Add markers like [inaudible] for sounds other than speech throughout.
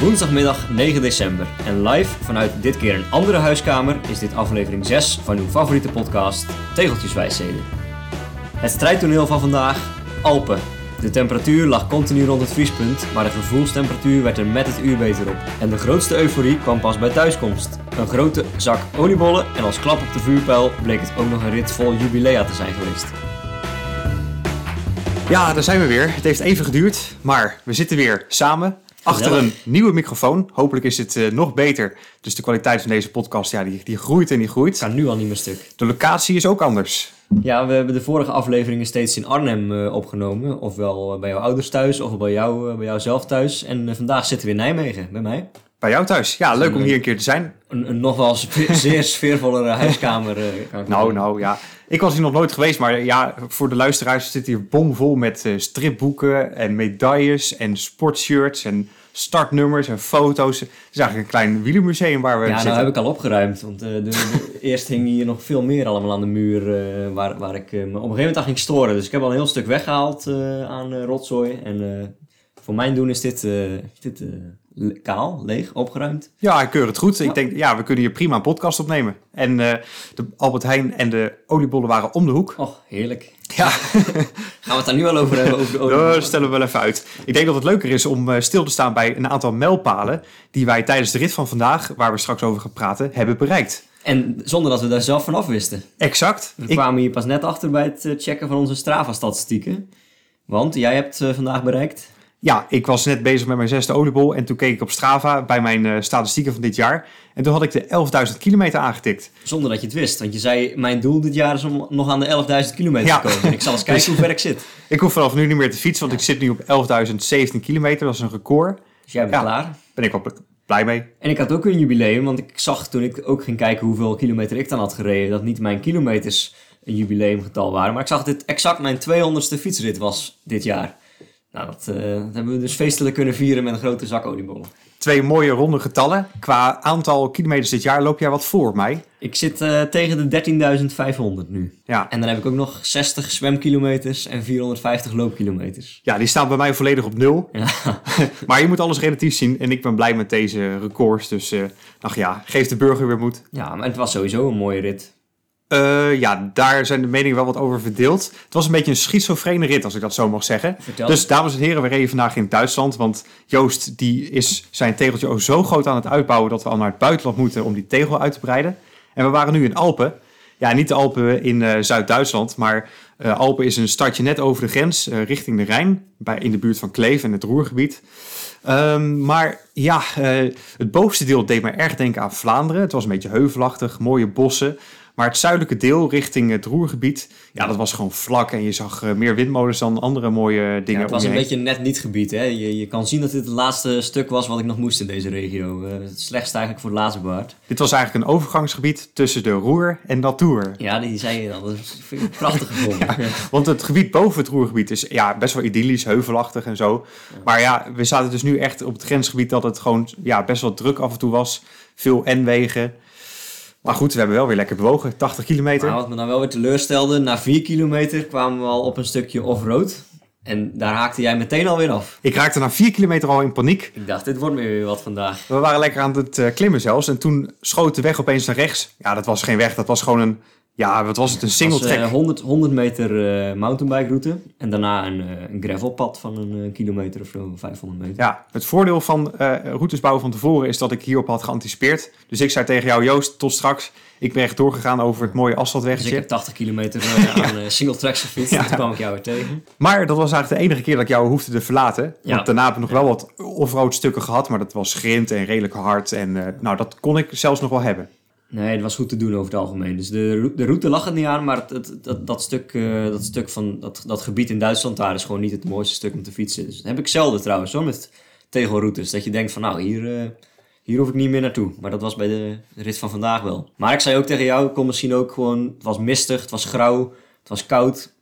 woensdagmiddag 9 december en live vanuit dit keer een andere huiskamer is dit aflevering 6 van uw favoriete podcast Tegeltjeswijsheden. Het strijdtoneel van vandaag, Alpen. De temperatuur lag continu rond het vriespunt, maar de gevoelstemperatuur werd er met het uur beter op. En de grootste euforie kwam pas bij thuiskomst. Een grote zak oliebollen en als klap op de vuurpijl bleek het ook nog een rit vol jubilea te zijn geweest. Ja, daar zijn we weer. Het heeft even geduurd, maar we zitten weer samen achter een nieuwe microfoon. Hopelijk is het eh, nog beter. Dus de kwaliteit van deze podcast, ja, die, die groeit en die groeit. Kan nu al niet meer stuk. De locatie is ook anders. Ja, we hebben de vorige afleveringen steeds in Arnhem eh, opgenomen. Ofwel eh, bij jouw ouders thuis, of bij jou, bij jou zelf thuis. En vandaag zitten we in Nijmegen, bij mij. Bij jou thuis. Ja, leuk om hier een keer te zijn. Een, een nog wel [laughs] zeer sfeervollere huiskamer. kan Nou, nou ja. Ik was hier nog nooit geweest, maar ja, voor de luisteraars zit hier bomvol met stripboeken en medailles en sportshirts en startnummers en foto's. Het is eigenlijk een klein wielermuseum waar we Ja, nou zitten. heb ik al opgeruimd. Want eh, de, de- eerst hing hier nog veel meer allemaal aan de muur eh, waar, waar ik eh, me op een gegeven moment aan ging storen. Dus ik heb al een heel stuk weggehaald eh, aan rotzooi. En voor mijn doen is dit, dit le- kaal, leeg, opgeruimd. Ja, ik keur het goed. Ja. Ik denk, ja, we kunnen hier prima een podcast opnemen. En eh, de Albert Heijn en de oliebollen waren om de hoek. Och, heerlijk. Ja, [laughs] Gaan we het daar nu al over hebben? Over de [laughs] dat stellen we wel even uit. Ik denk dat het leuker is om eh, stil te staan bij een aantal mijlpalen die wij tijdens de rit van vandaag, waar we straks over gaan praten, hebben bereikt. En zonder dat we daar zelf van af wisten. Exact. We Ik, kwamen hier pas net achter bij het eh, checken van onze Strava-statistieken. Want jij hebt vandaag bereikt... ja, ik was net bezig met mijn zesde oliebol en toen keek ik op Strava bij mijn eh, statistieken van dit jaar. En toen had ik de 11.000 kilometer aangetikt. Zonder dat je het wist. Want je zei, mijn doel dit jaar is om nog aan de 11.000 kilometer Ja. te komen. En ik zal eens [laughs] kijken hoe ver ik zit. Ik hoef vanaf nu niet meer te fietsen, want ik zit nu op 11.017 kilometer. Dat is een record. Dus jij bent Ja. klaar. Ben ik wel blij mee. En ik had ook een jubileum, want ik zag toen ik ook ging kijken hoeveel kilometer ik dan had gereden, dat niet mijn kilometers een jubileumgetal waren. Maar ik zag dat dit exact mijn 200ste fietsrit was dit jaar. Nou, dat, eh, dat hebben we dus feestelijk kunnen vieren met een grote zak oliebollen. Twee mooie ronde getallen. Qua aantal kilometers dit jaar loop jij wat voor mij. Ik zit eh, tegen de 13.500 nu. Ja. En dan heb ik ook nog 60 zwemkilometers en 450 loopkilometers. ja, die staan bij mij volledig op nul. Ja. [laughs] Maar je moet alles relatief zien en ik ben blij met deze records. Dus eh ach ja, geef de burger weer moed. ja, maar het was sowieso een mooie rit. Eh, ja, daar zijn de meningen wel wat over verdeeld. Het was een beetje een schizofrene rit, als ik dat zo mag zeggen. Vertel. Dus dames en heren, we reden vandaag in Duitsland. Want Joost die is zijn tegeltje ook zo groot aan het uitbouwen... dat we al naar het buitenland moeten om die tegel uit te breiden. En we waren nu in Alpen. Ja, niet de Alpen in eh, Zuid-Duitsland, maar eh, Alpen is een stadje net over de grens richting de Rijn. Bij, in de buurt van Kleef en het Roergebied. Ehm, maar ja, het bovenste deel deed mij erg denken aan Vlaanderen. Het was een beetje heuvelachtig, mooie bossen. Maar het zuidelijke deel richting het Roergebied, ja, dat was gewoon vlak. En je zag eh, meer windmolens dan andere mooie dingen Ja, het was een beetje een net niet gebied. Hè? Je, je kan zien dat dit het laatste stuk was wat ik nog moest in deze regio. Eh, het slechtste eigenlijk voor de laatste baard. Dit was eigenlijk een overgangsgebied tussen de Roer en Latour. Ja, die zei je dan. Dat vind ik prachtig gevonden. [laughs] Ja. Want het gebied boven het Roergebied is ja, best wel idyllisch, heuvelachtig en zo. Maar ja, we zaten dus nu echt op het grensgebied dat het gewoon ja, best wel druk af en toe was. Veel N-wegen. Maar goed, we hebben wel weer lekker bewogen. 80 kilometer. Maar wat me dan wel weer teleurstelde, na 4 kilometer kwamen we al op een stukje off-road. En daar haakte jij meteen alweer af. Ik raakte na 4 kilometer al in paniek. Ik dacht, dit wordt weer wat vandaag. We waren lekker aan het eh, klimmen zelfs. En toen schoot de weg opeens naar rechts. Ja, dat was geen weg. Dat was gewoon een... Ja, wat was het? Een single Het was, eh, track. 100, 100 meter eh mountainbike route. En daarna een, eh, een gravelpad van een kilometer of zo, 500 meter. Ja, het voordeel van routes bouwen van tevoren is dat ik hierop had geanticipeerd. Dus ik zei tegen jou, Joost, tot straks. Ik ben echt doorgegaan over het mooie Dus ik heb 80 kilometer [laughs] aan single tracks gefietst. Ja. Toen kwam ik jou weer tegen. Maar dat was eigenlijk de enige keer dat ik jou hoefde te verlaten. Ja. Want daarna heb ik nog wel wat offroad stukken gehad. Maar dat was grind en redelijk hard. En nou, dat kon ik zelfs nog wel hebben. Nee, het was goed te doen over het algemeen. Dus de, de route lag het niet aan, maar het, dat, dat, stuk, eh, dat stuk van dat, dat gebied in Duitsland daar is gewoon niet het mooiste stuk om te fietsen. Dus dat heb ik zelden trouwens hoor, met tegelroutes. Dat je denkt van nou, hier, eh, hier hoef ik niet meer naartoe. Maar dat was bij de rit van vandaag wel. Maar ik zei ook tegen jou, ik kon misschien ook gewoon, het was mistig, het was grauw, het was koud.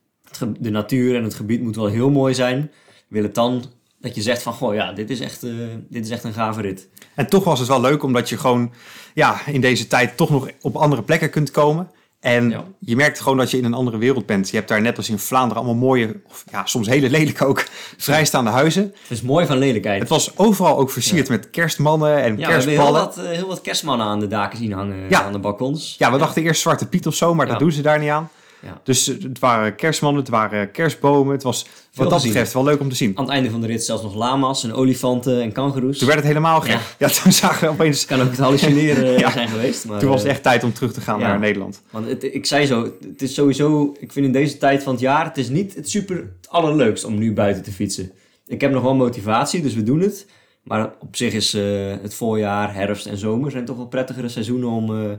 De natuur en het gebied moet wel heel mooi zijn. Wil het dan dat je zegt van, goh ja, dit is echt, eh, dit is echt een gave rit. En toch was het wel leuk omdat je gewoon ja, in deze tijd toch nog op andere plekken kunt komen. En Ja. je merkt gewoon dat je in een andere wereld bent. Je hebt daar net als in Vlaanderen allemaal mooie, of ja, soms hele lelijke ook, vrijstaande huizen. Het is mooi van lelijkheid. Het was overal ook versierd met kerstmannen en ja, we hebben heel kerstballen. wat, eh, heel wat kerstmannen aan de daken zien hangen, Ja. aan de balkons. Ja, we dachten eerst Zwarte Piet of zo, maar Ja. dat doen ze daar niet aan. Ja. Dus het waren kerstmannen, het waren kerstbomen. Het was wat dat betreft wel leuk om te zien. Aan het einde van de rit zelfs nog lama's en olifanten en kangoeroes. Toen werd het helemaal gek. Ja, toen zagen we opeens... kan ook het hallucineren [laughs] eh, Ja. zijn geweest. Maar, Toen was het eh, echt tijd om terug te gaan naar Nederland. Want het, ik zei zo, het is sowieso, ik vind in deze tijd van het jaar, het is niet het super het allerleukst om nu buiten te fietsen. Ik heb nog wel motivatie, dus we doen het. Maar op zich is eh, het voorjaar, herfst en zomer zijn toch wel prettigere seizoenen om,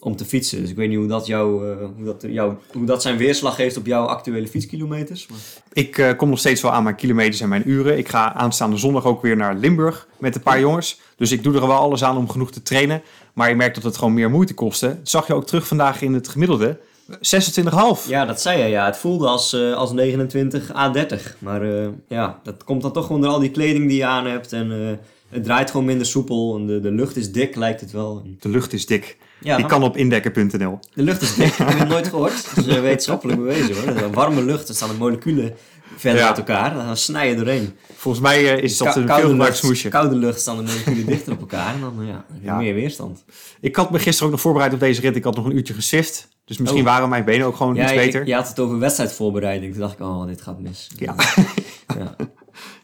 om te fietsen. Dus ik weet niet hoe dat, jou, eh, hoe, dat jou, hoe dat zijn weerslag heeft op jouw actuele fietskilometers. Maar... Ik eh, kom nog steeds wel aan mijn kilometers en mijn uren. Ik ga aanstaande zondag ook weer naar Limburg met een paar jongens. Dus ik doe er wel alles aan om genoeg te trainen. Maar je merkt dat het gewoon meer moeite kostte. Dat zag je ook terug vandaag in het gemiddelde. 26,5. Ja, dat zei je. Ja. Het voelde als, eh, als 29 A30. Maar ja, dat komt dan toch gewoon door al die kleding die je aan hebt. En het draait gewoon minder soepel. En de, de lucht is dik, lijkt het wel. De lucht is dik. ja, Die kan op indekker.nl. De lucht is dik. Ik [laughs] heb het nooit gehoord. Dat is eh, wetenschappelijk bewezen hoor. Een warme lucht, er staan de moleculen verder Ja. uit elkaar. Dan snij je doorheen. Volgens mij eh, is dat een gebruikt lucht, smoesje. koude lucht staan de moleculen dichter op elkaar. En dan eh, ja, heb je Ja. meer weerstand. Ik had me gisteren ook nog voorbereid op deze rit. Ik had nog een uurtje geswift. Dus misschien Oh. waren mijn benen ook gewoon Ja, iets je, beter. je had het over wedstrijdvoorbereiding. Toen dacht ik, oh, dit gaat mis. Ja.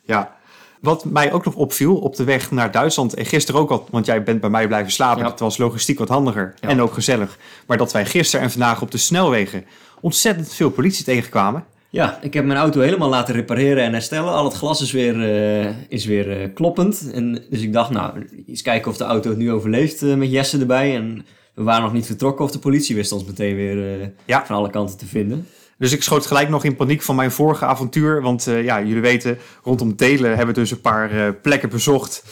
Ja. [laughs] Wat mij ook nog opviel op de weg naar Duitsland en gisteren ook al, want jij bent bij mij blijven slapen. Ja. Het was logistiek wat handiger Ja. en ook gezellig. Maar dat wij gisteren en vandaag op de snelwegen ontzettend veel politie tegenkwamen. Ja, ik heb mijn auto helemaal laten repareren en herstellen. Al het glas is weer, eh, is weer eh, kloppend. En, dus ik dacht, nou, eens kijken of de auto het nu overleeft eh, met Jesse erbij. En we waren nog niet vertrokken of de politie wist ons meteen weer Ja. van alle kanten te vinden. Dus ik schoot gelijk nog in paniek van mijn vorige avontuur. Want eh, ja, jullie weten, rondom Delen hebben we dus een paar eh, plekken bezocht.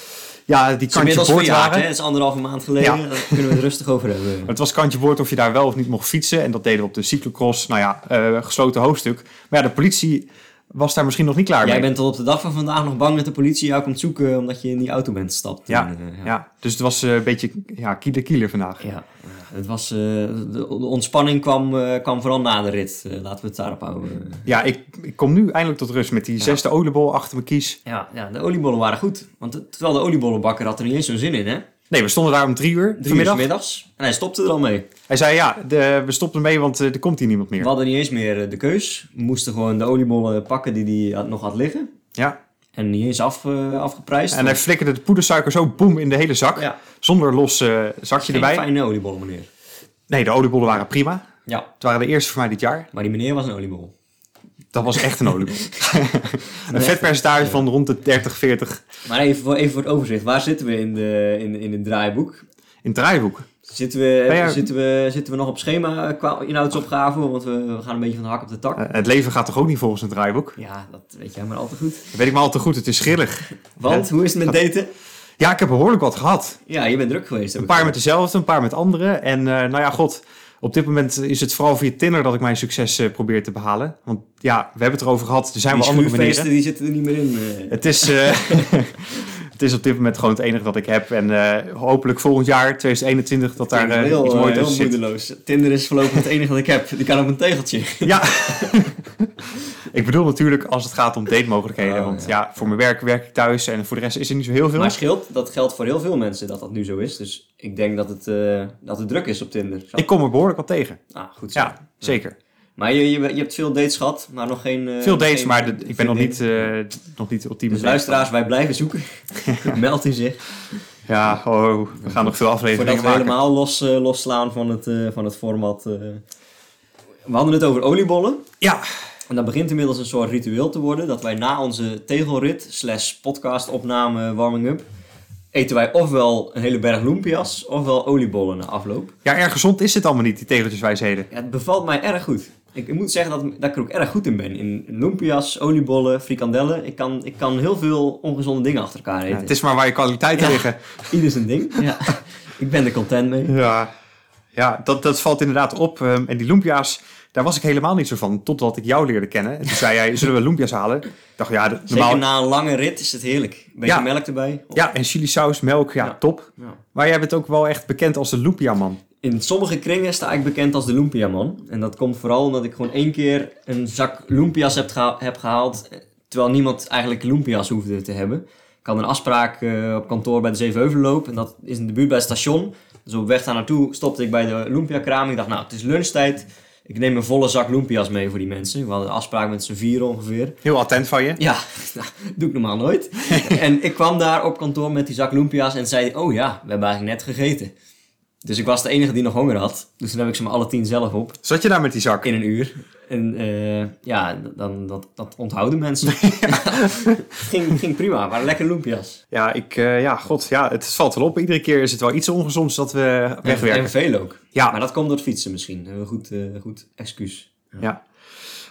Ja, die kantje boord verjaard, waren. Het is anderhalve maand geleden. Ja. Daar kunnen we het rustig over hebben. [laughs] Het was kantje boord of je daar wel of niet mocht fietsen. En dat deden we op de cyclocross. Nou ja, eh, gesloten hoofdstuk. Maar ja, de politie was daar misschien nog niet klaar Jij mee. bent tot op de dag van vandaag nog bang dat de politie jou komt zoeken omdat je in die auto bent gestapt. Ja, En, eh, Ja, dus het was eh, een beetje ja, kieler vandaag. Ja, het was, eh, de, de ontspanning kwam, eh, kwam vooral na de rit. Eh, laten we het daarop houden. Ja, ik, ik kom nu eindelijk tot rust met die zesde oliebol achter mijn kies. Ja, ja, de oliebollen waren goed. Want terwijl de oliebollenbakker had er niet eens zo'n zin in, hè? Nee, we stonden daar om drie uur Drie vanmiddag. uur middags. En hij stopte er al mee. Hij zei ja, de, we stoppen ermee, want eh, er komt hier niemand meer. We hadden niet eens meer eh, de keus. We moesten gewoon de oliebollen pakken die hij had- nog had liggen. Ja, En niet eens af, eh, afgeprijsd. en hij flikkerde de poedersuiker zo boem in de hele zak. ja, Zonder los zakje geen erbij. fijne oliebollen, meneer. Nee, de oliebollen waren prima. Ja, Het waren de eerste voor mij dit jaar. maar die meneer was een oliebol. Dat was echt een [laughs] oliebol. een vetpercentage van rond de 30, 40 Maar even voor, even voor het overzicht. Waar zitten we in, de, in, in het draaiboek? in het draaiboek. Zitten we, Nou ja. zitten, we, zitten we nog op schema qua inhoudsopgave? Want we, we gaan een beetje van de hak op de tak. Eh, het leven gaat toch ook niet volgens het draaiboek? Ja, dat weet jij maar al te goed. Dat weet ik maar al te goed. Het is schillig. Want, hoe is het met daten? Ja, ik heb behoorlijk wat gehad. Ja, je bent druk geweest. Een paar met dezelfde, een paar met andere. En eh, nou ja, god, op dit moment is het vooral via Tinder dat ik mijn succes eh, probeer te behalen. Want ja, we hebben het erover gehad. Er zijn Die wel andere manieren. die zitten er niet meer in. eh. Het is, eh, [laughs] het is op dit moment gewoon het enige dat ik heb. En eh, hopelijk volgend jaar, 2021, dat daar eh, heel, iets moois heel tussen zit. moedeloos. Tinder is voorlopig het enige wat ik heb. Die kan op een tegeltje. Ja. [laughs] ik bedoel natuurlijk als het gaat om datemogelijkheden. Oh, want ja. ja. voor mijn werk werk ik thuis en voor de rest is er niet zo heel veel. Maar scheelt, dat geldt voor heel veel mensen dat dat nu zo is. Dus ik denk dat het, dat het druk is op Tinder. Zo. Ik kom er behoorlijk wat tegen. Ah, goed zo. Ja, zeker. Maar je, je, je hebt veel dates gehad, maar nog geen... eh, Veel dates, geen maar de- ik ben nog niet, eh nog niet ultieme Dus luisteraars, wij blijven zoeken. [laughs] Meld u zich. Ja, oh, we gaan nog veel Voordat afleveringen we maken. helemaal los, eh, losslaan van het, van het format. We hadden het over oliebollen. Ja, En dat begint inmiddels een soort ritueel te worden. Dat wij na onze tegelrit slash podcast opname warming up... eten wij ofwel een hele berg lumpia's ofwel oliebollen na afloop. ja, erg gezond is het allemaal niet, die tegeltjeswijsheden. Ja, het bevalt mij erg goed. Ik, ik moet zeggen dat, dat ik er ook erg goed in ben. In lumpia's, oliebollen, frikandellen. Ik kan, ik kan heel veel ongezonde dingen achter elkaar Ja, eten. het is maar waar je kwaliteiten Ja. liggen. [laughs] Ieder zijn ding. Ja. [laughs] ik ben er content mee. Ja, ja dat, dat valt inderdaad op. Ehm, en die lumpia's, daar was ik helemaal niet zo van. Totdat ik jou leerde kennen. En toen zei jij, zullen we lumpia's halen? Ik dacht, ja, de- Zeker normaal... na een lange rit is het heerlijk. Beetje Ja. melk erbij. Ja, en chili saus, melk, ja, Ja. top. Ja. Maar jij bent ook wel echt bekend als de lumpia-man. In sommige kringen sta ik bekend als de Lumpia-man. En dat komt vooral omdat ik gewoon één keer een zak Lumpia's heb, geha- heb gehaald. eh, Terwijl niemand eigenlijk Lumpia's hoefde te hebben. Ik had een afspraak eh, op kantoor bij de Zevenheuvelloop. En dat is in de buurt bij het station. Dus op weg daar naartoe stopte ik bij de Lumpia-kraam. Ik dacht, nou, het is lunchtijd. Ik neem een volle zak Lumpia's mee voor die mensen. We hadden een afspraak met z'n vieren ongeveer. Heel attent van je. Ja, [laughs] nou, doe ik normaal nooit. [laughs] en ik kwam daar op kantoor met die zak Lumpia's en zei, oh ja, we hebben eigenlijk net gegeten. Dus ik was de enige die nog honger had. Dus toen heb ik ze maar alle tien zelf op. Zat je daar met die zak? In een uur. En eh, ja, dan, dat, dat onthouden mensen. [laughs] [laughs] ging, ging prima, waren lekker Lumpia's. Ja, ik, eh, ja, god, ja, het valt wel op. Iedere keer is het wel iets ongezonds dat we En, wegwerken. en veel ook. Ja. Maar dat komt door het fietsen misschien. Een goed, eh, goed excuus. Ja.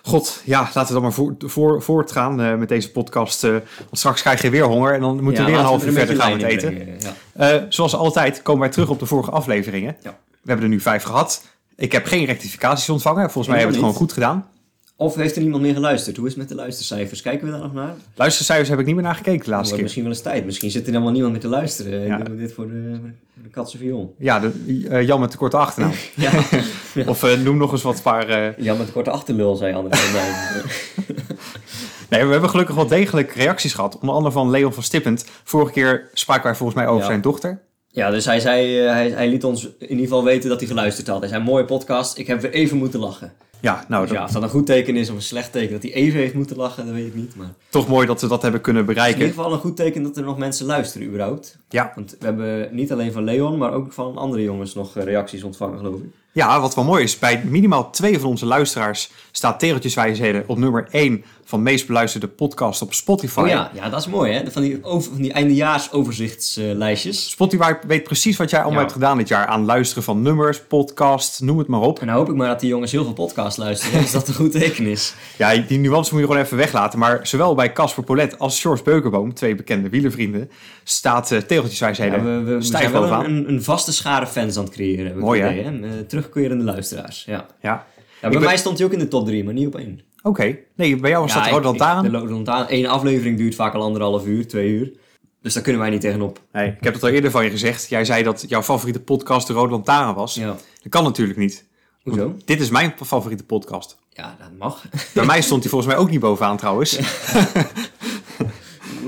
God, ja, laten we dan maar voor, voor, voortgaan eh, met deze podcast. eh, want straks krijg je weer honger en dan moeten we weer een half uur er verder gaan met eten. brengen, Ja. Eh, zoals altijd komen wij terug op de vorige afleveringen. Ja. We hebben er nu vijf gehad. Ik heb geen rectificaties ontvangen. Volgens mij hebben we het gewoon goed gedaan. Of heeft er niemand meer geluisterd? Hoe is het met de luistercijfers? Kijken we daar nog naar? Luistercijfers heb ik niet meer naar gekeken de laatste keer. misschien wel eens tijd. Misschien zit er helemaal niemand meer te luisteren. Ja. Ik doe dit voor de, voor de katse viool. Ja, de, eh, Jan met de korte achternaam. [laughs] Ja, Of eh, noem nog eens wat paar... eh, Jan met korte achterlul, zei André. [laughs] Nee. We hebben gelukkig wel degelijk reacties gehad. Onder andere van Leon van Stippend. Vorige keer spraken wij volgens mij over Ja. zijn dochter. ja, dus hij, zei, eh, hij, hij liet ons in ieder geval weten dat hij geluisterd had. Hij zei, mooie podcast, ik heb weer even moeten lachen. Ja, nou, Dus ja, of dat een goed teken is of een slecht teken dat hij even heeft moeten lachen, dat weet ik niet. Maar toch mooi dat we dat hebben kunnen is in ieder bereiken. geval een goed teken dat er nog mensen luisteren überhaupt. Ja. Want we hebben niet alleen van Leon, maar ook van andere jongens nog reacties ontvangen, geloof ik. Ja, wat wel mooi is, bij minimaal twee van onze luisteraars staat Tegeltjeswijsheden op nummer 1 van meest beluisterde podcast op Spotify. Oh ja, ja, dat is mooi hè. Van die, over, van die eindejaarsoverzichtslijstjes. Spotify weet precies wat jij allemaal Ja. hebt gedaan dit jaar aan luisteren van nummers, podcast, noem het maar op. En nou hoop ik maar dat die jongens heel veel podcasts luisteren, dus dat een goed teken is. Ja, die nuance moet je gewoon even weglaten. Maar zowel bij Casper Polet als George Beukenboom, twee bekende wielervrienden, staat uh, Ja, we, we, we zijn wel een, een, een vaste schare fans aan het creëren. Mooi, hè? hè? Eh, terugkerende luisteraars, ja. Ja, ja bij ben- mij stond hij ook in de top 3, maar niet op één. Oké. Nee, bij jou was dat ja, Rode ik- ik- Lantaarn. De Rode Lantaarn. Eén aflevering duurt vaak al anderhalf uur, twee uur. Dus daar kunnen wij niet tegenop. Nee, ik heb het al eerder van je gezegd. Jij zei dat jouw favoriete podcast de Rode Lantaarn was. Ja. Dat kan natuurlijk niet. Hoezo? Dit is mijn favoriete podcast. Ja, dat mag. Bij mij stond hij volgens mij ook niet bovenaan trouwens. [laughs]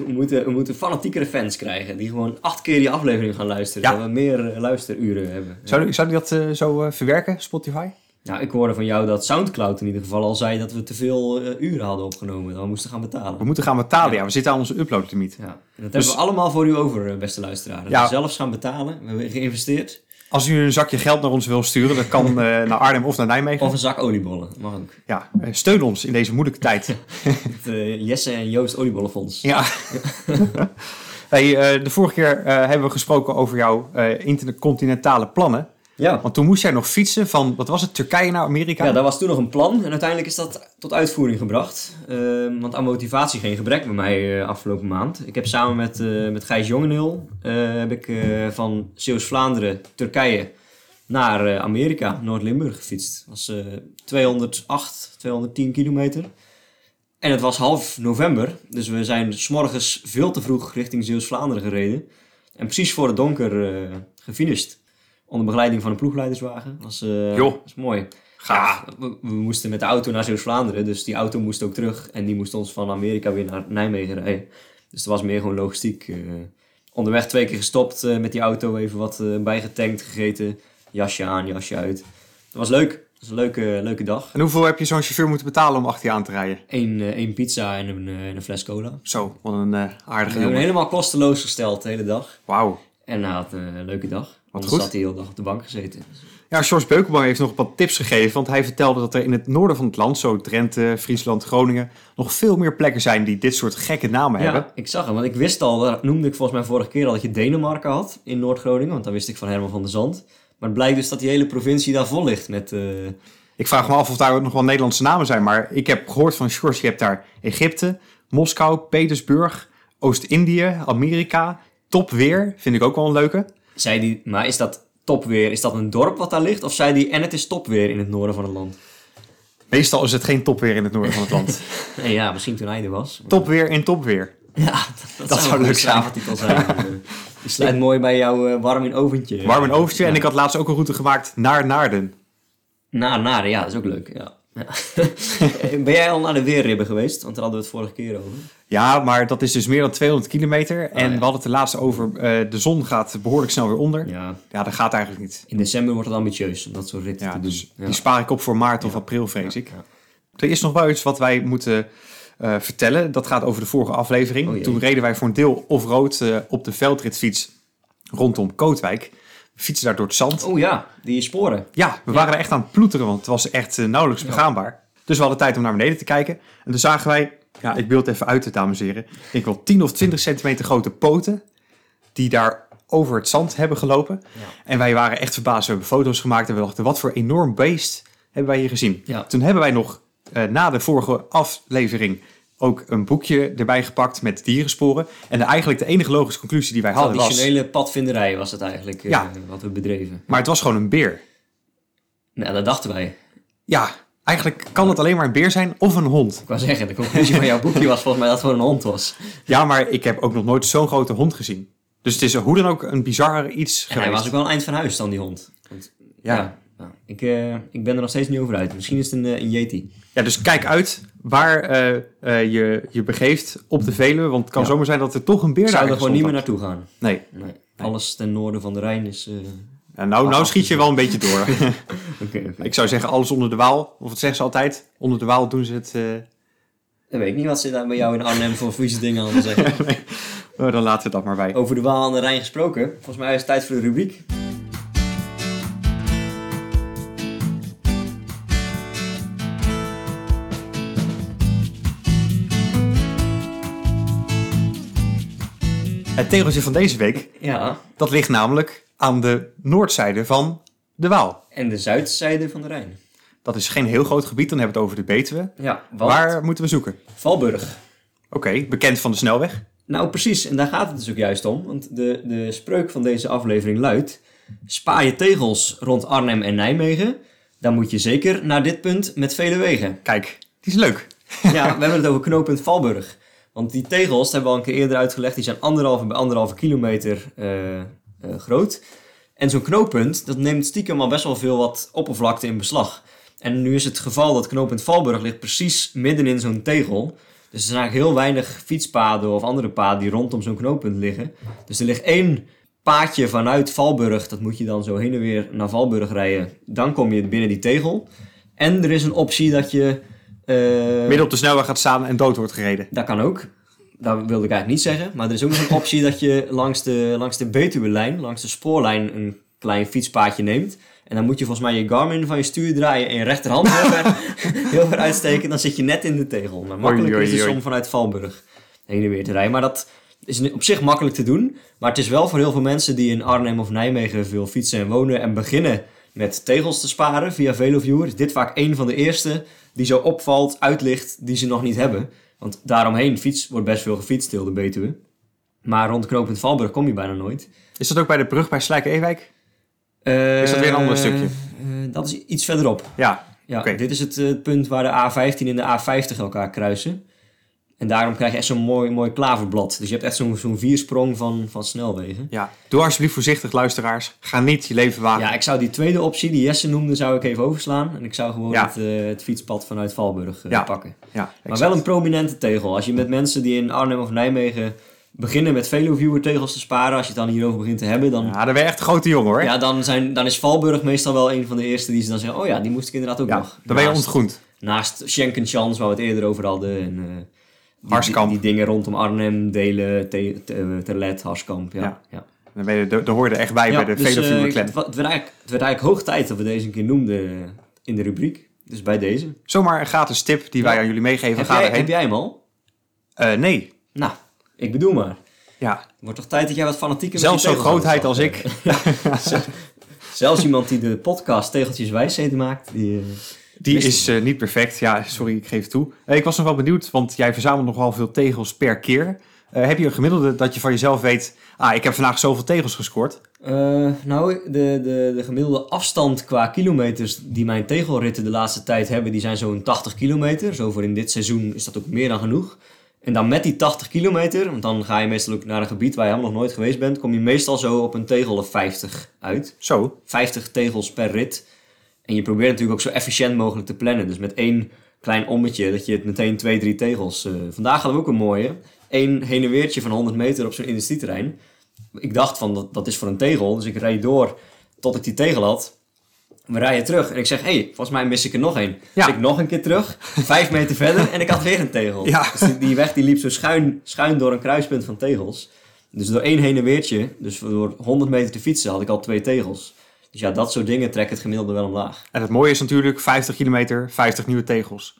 We moeten, we moeten fanatiekere fans krijgen die gewoon acht keer die aflevering gaan luisteren. Ja. Dat we meer eh, luisteruren hebben. Zou, zou die dat eh, zo eh, verwerken, Spotify? Nou, ik hoorde van jou dat Soundcloud in ieder geval al zei dat we te veel eh, uren hadden opgenomen. Dat we moesten gaan betalen. We moeten gaan betalen, ja. We zitten aan onze uploadlimiet. Ja, en dat Dus- hebben we allemaal voor u over, eh, beste luisteraar. Dat Ja. we zelfs gaan betalen. We hebben geïnvesteerd. Als u een zakje geld naar ons wil sturen, dat kan [laughs] eh, naar Arnhem of naar Nijmegen. Of een zak oliebollen. Mag ook. Ja, steun ons in deze moeilijke tijd. [laughs] Het Jesse en Joost oliebollenfonds. Ja. [laughs] hey, de vorige keer hebben we gesproken over jouw intercontinentale plannen. Ja. Want toen moest jij nog fietsen van, wat was het, Turkije naar Amerika? Ja, dat was toen nog een plan en uiteindelijk is dat tot uitvoering gebracht. Ehm, want aan motivatie geen gebrek bij mij eh, afgelopen maand. Ik heb samen met, eh, met Gijs Jongeneel eh, heb ik, van Zeeuws-Vlaanderen, Turkije, naar Amerika, Noord-Limburg gefietst. Dat was eh 208, 210 kilometer. En het was half november, dus we zijn 's morgens veel te vroeg richting Zeeuws-Vlaanderen gereden. En precies voor het donker gefinished. Onder begeleiding van een ploegleiderswagen. Dat was, eh, was mooi. Gaaf. Ja, we, we moesten met de auto naar Zeeuws-Vlaanderen, dus die auto moest ook terug. En die moest ons van Amerika weer naar Nijmegen rijden. Dus dat was meer gewoon logistiek. eh. onderweg twee keer gestopt eh, met die auto, even wat bijgetankt, gegeten. Jasje aan, jasje uit. Dat was leuk. Dat was een leuke, leuke dag. En hoeveel heb je zo'n chauffeur moeten betalen om achter je aan te rijden? Eén één pizza en een, en een fles cola. Zo, wat een eh, We aardige hebben helemaal kosteloos gesteld de hele dag. Wauw. En hij had een leuke dag. Anders goed. had hij de hele dag op de bank gezeten. Ja, George Beukenboom heeft nog wat tips gegeven. Want hij vertelde dat er in het noorden van het land, zo Drenthe, Friesland, Groningen, nog veel meer plekken zijn die dit soort gekke namen hebben. Ja, ik zag hem. Want ik wist al, dat noemde ik volgens mij vorige keer al, dat je Denemarken had in Noord-Groningen. Want dat wist ik van Herman van der Zand. Maar het blijkt dus dat die hele provincie daar vol ligt met... eh, Ik vraag me af of daar ook nog wel Nederlandse namen zijn. Maar ik heb gehoord van George, je hebt daar Egypte, Moskou, Petersburg, Oost-Indië, Amerika. Topweer, vind ik ook wel een leuke. Zei die, maar is dat topweer? Is dat een dorp wat daar ligt? Of zei die, en het is topweer in het noorden van het land? Meestal is het geen topweer in het noorden van het land. [laughs] Nee, ja, misschien toen hij er was. Topweer in topweer. Ja, dat, zou zou leuk een zijn. Zijn. Je sluit mooi bij jouw eh, warm in oventje. Warm een overtje. En ik had laatst ook een route gemaakt naar Naarden. Na, na, ja, dat is ook leuk. Ja. Ja. [laughs] ben jij al naar de weerribben geweest? Want daar hadden we het vorige keer over. Ja, maar dat is dus meer dan 200 kilometer. en ja. we hadden het er laatst over, eh, de zon gaat behoorlijk snel weer onder. Ja, Ja, dat gaat eigenlijk niet. in december wordt het ambitieus om dat soort ritten Ja, te doen. dus Ja. die spaar ik op voor maart of april, vrees ik. Ja. Er is nog wel iets wat wij moeten eh, vertellen. Dat gaat over de vorige aflevering. Oh. Toen reden wij voor een deel off-road eh, op de veldritfiets rondom Kootwijk. Fietsen daar door het zand. Oh ja, die sporen. Ja, we waren er echt aan het ploeteren, want het was echt eh, nauwelijks begaanbaar. Dus we hadden tijd om naar beneden te kijken. En toen zagen wij, ja, ik beeld even uit, dames en heren. Ik denk wel 10 of 20 centimeter grote poten die daar over het zand hebben gelopen. Ja. En wij waren echt verbaasd. We hebben foto's gemaakt en we dachten, wat voor enorm beest hebben wij hier gezien. Ja. Toen hebben wij nog eh, na de vorige aflevering ook een boekje erbij gepakt met dierensporen. En eigenlijk de enige logische conclusie die wij hadden was... Traditionele padvinderij was het eigenlijk eh, Ja. wat we bedreven. Maar het was gewoon een beer. Nou, dat dachten wij. Ja, eigenlijk kan het alleen maar een beer zijn of een hond. Ik wou zeggen, de conclusie van jouw [laughs] boekje was volgens mij dat het gewoon een hond was. Ja, maar ik heb ook nog nooit zo'n grote hond gezien. Dus het is hoe dan ook een bizar iets En hij geweest. was ook wel een eind van huis dan, die hond. Want, Ja. ja. Ik, eh, ik ben er nog steeds niet over uit. Misschien is het een, eh, een Yeti. Ja, dus kijk uit waar eh, je je begeeft op de Veluwe. Want het kan Ja. zomer zijn dat er toch een beer daar zou er gewoon niet meer naartoe gaan. Nee. Nee. Alles ten noorden van de Rijn is... Ja, nou, nou schiet je wel een beetje door. [laughs] [laughs] Ik zou zeggen alles onder de Waal. Of wat zeggen ze altijd? Onder de Waal doen ze het... Dan weet ik niet wat ze daar bij jou in Arnhem voor vieze dingen aan zeggen. [laughs] oh, dan laten we dat maar bij. Over de Waal en de Rijn gesproken. Volgens mij is het tijd voor de rubriek. Het tegeltje van deze week, Ja. dat ligt namelijk aan de noordzijde van de Waal. En de zuidzijde van de Rijn. Dat is geen heel groot gebied, dan hebben we het over de Betuwe. Ja. Waar moeten we zoeken? Valburg. Oké, bekend van de snelweg. Nou, precies. En daar gaat het dus ook juist om. Want de, de spreuk van deze aflevering luidt... Spaar je tegels rond Arnhem en Nijmegen... dan moet je zeker naar dit punt met vele wegen. Kijk, die is leuk. Ja, we hebben het over knooppunt Valburg. Want die tegels, hebben we al een keer eerder uitgelegd... die zijn anderhalve bij anderhalve kilometer eh, eh, groot. En zo'n knooppunt, dat neemt stiekem al best wel veel wat oppervlakte in beslag. En nu is het geval dat knooppunt Valburg ligt precies midden in zo'n tegel... Dus er zijn eigenlijk heel weinig fietspaden of andere paden die rondom zo'n knooppunt liggen. Dus er ligt één paadje vanuit Valburg. Dat moet je dan zo heen en weer naar Valburg rijden. Dan kom je binnen die tegel. En er is een optie dat je... eh, Midden op de snelweg gaat staan en dood wordt gereden. dat kan ook. Dat wilde ik eigenlijk niet zeggen. Maar er is ook nog een optie dat je langs de, langs de Betuwe-lijn, langs de spoorlijn, een klein fietspaadje neemt. En dan moet je volgens mij je Garmin van je stuur draaien en je rechterhand heel ver, [laughs] heel ver uitsteken. Dan zit je net in de tegel. Maar makkelijker Oei, is het oei, om vanuit Valburg heen en weer te rijden. Maar dat is op zich makkelijk te doen. Maar het is wel voor heel veel mensen die in Arnhem of Nijmegen veel fietsen en wonen en beginnen met tegels te sparen via Veloviewer. Is dit vaak een van de eerste die zo opvalt, uitlicht, die ze nog niet hebben. Want daaromheen fiets, wordt best veel gefietst, heel de Betuwe. Maar rond knooppunt Valburg kom je bijna nooit. Is dat ook bij de brug bij Slijk-Ewijk? Eh, Is dat weer een ander stukje? eh, dat is iets verderop. Ja, Ja, Oké. dit is het eh, punt waar de A15 en de A50 elkaar kruisen. En daarom krijg je echt zo'n mooi, mooi klaverblad. Dus je hebt echt zo'n zo'n viersprong van, van snelwegen. ja. Doe alsjeblieft voorzichtig, luisteraars. Ga niet je leven wagen. Ja, ik zou die tweede optie, die Jesse noemde, zou ik even overslaan. En ik zou gewoon Ja. het, eh, het fietspad vanuit Valburg eh, Ja. pakken. Ja, Maar wel een prominente tegel. Als je met mensen die in Arnhem of Nijmegen beginnen met Veloviewer tegels te sparen, als je het dan hierover begint te hebben, dan, Ja, dan ben je echt een grote jongen hoor. ja, dan, zijn, dan is Valburg meestal wel een van de eerste die ze dan zeggen, oh ja, die moest ik inderdaad ook Ja, nog. dan ben je Naast- ontgroend. Naast Schenkenschans, waar we het eerder over hadden. En, eh, Harskamp. Die, die dingen rondom Arnhem, Delen, Te- Te- Terlet, Harskamp. Ja, Ja. ja. Dan ben je, de, de hoorde echt bij Ja, bij de dus, Veluwe eh, Clan. het, het, werd eigenlijk, hoog tijd dat we deze een keer noemden in de rubriek. Dus bij deze. Zomaar een gratis tip die wij aan jullie meegeven. Heb jij, heb jij hem al? Eh, nee. Nou, ik bedoel maar. Ja. Wordt toch tijd dat jij wat fanatieker Zelfs zo'n grootheid als ik. [laughs] Zelfs iemand die de podcast Tegeltjes Wijsheden maakt. Die, eh, Die is eh, niet perfect. Ja, sorry, ik geef het toe. Eh, ik was nog wel benieuwd, want jij verzamelt nogal veel tegels per keer. Eh, heb je een gemiddelde dat je van jezelf weet... Ah, ik heb vandaag zoveel tegels gescoord. Nou, de, de, de gemiddelde afstand qua kilometers die mijn tegelritten de laatste tijd hebben, die zijn zo'n 80 kilometer. Zo voor in dit seizoen is dat ook meer dan genoeg. En dan met die 80 kilometer, want dan ga je meestal ook naar een gebied waar je helemaal nog nooit geweest bent, kom je meestal zo op een tegel of 50 uit. Zo. 50 tegels per rit. En je probeert natuurlijk ook zo efficiënt mogelijk te plannen. Dus met één klein ommetje, dat je het meteen twee, drie tegels... eh, vandaag hadden we ook een mooie. Eén heen en weertje van 100 meter op zo'n industrieterrein. Ik dacht van, dat, dat is voor een tegel. Dus ik rijd door tot ik die tegel had. We rijden terug en ik zeg, hé, hey, volgens mij mis ik er nog één. Ja. Dus ik nog een keer terug, vijf meter verder en ik had weer een tegel. Ja. Dus die, die weg die liep zo schuin, schuin door een kruispunt van tegels. Dus door één heen en weertje, dus door 100 meter te fietsen, had ik al twee tegels. Dus ja, dat soort dingen trekken het gemiddelde wel omlaag. En het mooie is natuurlijk 50 kilometer, 50 nieuwe tegels.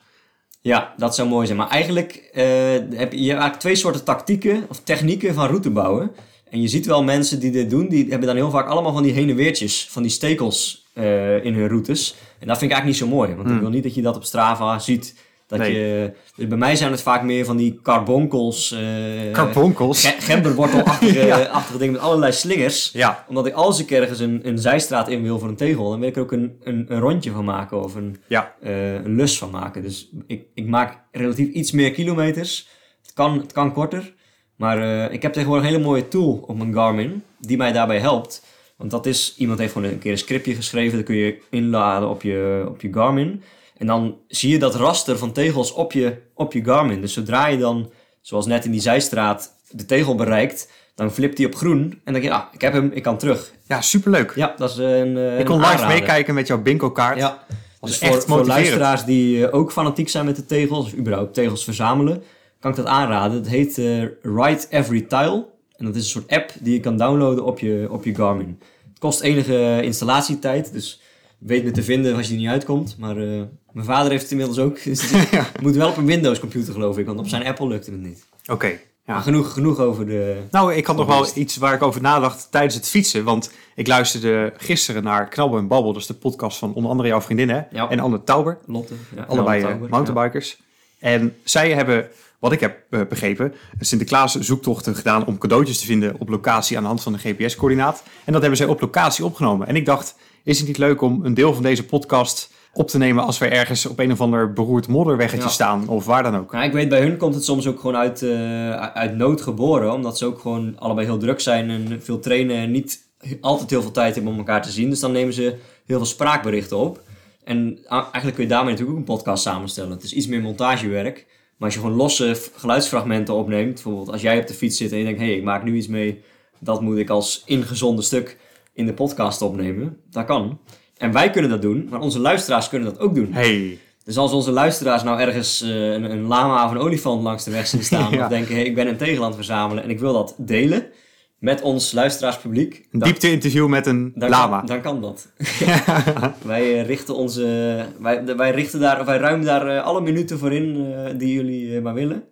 Ja, dat zou mooi zijn. Maar eigenlijk eh, heb je, hebt eigenlijk twee soorten tactieken of technieken van route bouwen. En je ziet wel mensen die dit doen, die hebben dan heel vaak allemaal van die heen en weertjes, van die stekels eh, in hun routes. En dat vind ik eigenlijk niet zo mooi, want ik wil niet dat je dat op Strava ziet. Dat Nee. je, dus bij mij zijn het vaak meer van die carbonkels, eh Carbonkels. ge- gemberwortelachtige [laughs] Ja. achtige dingen met allerlei slingers. Ja, Omdat ik als ik ergens een, een zijstraat in wil voor een tegel, dan wil ik er ook een, een, een rondje van maken of een, ja. eh, een lus van maken. Dus ik, ik maak relatief iets meer kilometers. Het kan, het kan korter. Maar eh, ik heb tegenwoordig een hele mooie tool op mijn Garmin die mij daarbij helpt. Want dat is, iemand heeft gewoon een keer een scriptje geschreven. Dat kun je inladen op je, op je Garmin. En dan zie je dat raster van tegels op je, op je Garmin. Dus zodra je dan, zoals net in die zijstraat, de tegel bereikt, dan flipt hij op groen. En dan denk je, ah, ik heb hem, ik kan terug. Ja, superleuk. Ja, dat is een, eh, ik kon live aanrader. meekijken met jouw bingo-kaart. Ja, Was dus echt voor, voor luisteraars die eh, ook fanatiek zijn met de tegels, of überhaupt tegels verzamelen, kan ik dat aanraden. Het heet eh Write Every Tile. En dat is een soort app die je kan downloaden op je, op je Garmin. Het kost enige installatietijd, dus weet me te vinden als je er niet uitkomt. Maar eh, mijn vader heeft het inmiddels ook. [laughs] Dus [laughs] moet wel op een Windows computer geloof ik, want op zijn Apple lukte het niet. Oké. Ja. genoeg, genoeg over de... Nou, ik had nog wel iets waar ik over nadacht tijdens het fietsen. Want ik luisterde gisteren naar Knabbel en Babbel. Dat is de podcast van onder andere jouw vriendin hè? Ja. en Anne Tauber. Lotte. Ja, Allebei eh, Tauber, mountainbikers. En zij hebben, wat ik heb eh, begrepen, Sinterklaas zoektochten gedaan om cadeautjes te vinden op locatie aan de hand van een GPS-coördinaat. En dat hebben zij op locatie opgenomen. En ik dacht, is het niet leuk om een deel van deze podcast op te nemen als we ergens op een of ander beroerd modderweggetje Ja. staan of waar dan ook? Nou, ik weet, bij hun komt het soms ook gewoon uit, eh, uit nood geboren. Omdat ze ook gewoon allebei heel druk zijn en veel trainen en niet altijd heel veel tijd hebben om elkaar te zien. Dus dan nemen ze heel veel spraakberichten op. En eigenlijk kun je daarmee natuurlijk ook een podcast samenstellen. Het is iets meer montagewerk. Maar als je gewoon losse geluidsfragmenten opneemt, bijvoorbeeld als jij op de fiets zit en je denkt, hé, hey, ik maak nu iets mee, dat moet ik als ingezonden stuk in de podcast opnemen. Dat kan. En wij kunnen dat doen, maar onze luisteraars kunnen dat ook doen. Hey, Dus als onze luisteraars nou ergens eh, een, een lama of een olifant langs de weg zien staan... [laughs] Ja. of denken, hey, ik ben een het verzamelen en ik wil dat delen met ons luisteraarspubliek... een diepte-interview met een dan lama. Kan, dan kan dat. [laughs] wij eh, richten onze... Wij, wij, richten daar, wij ruimen daar eh, alle minuten voor in die jullie maar willen.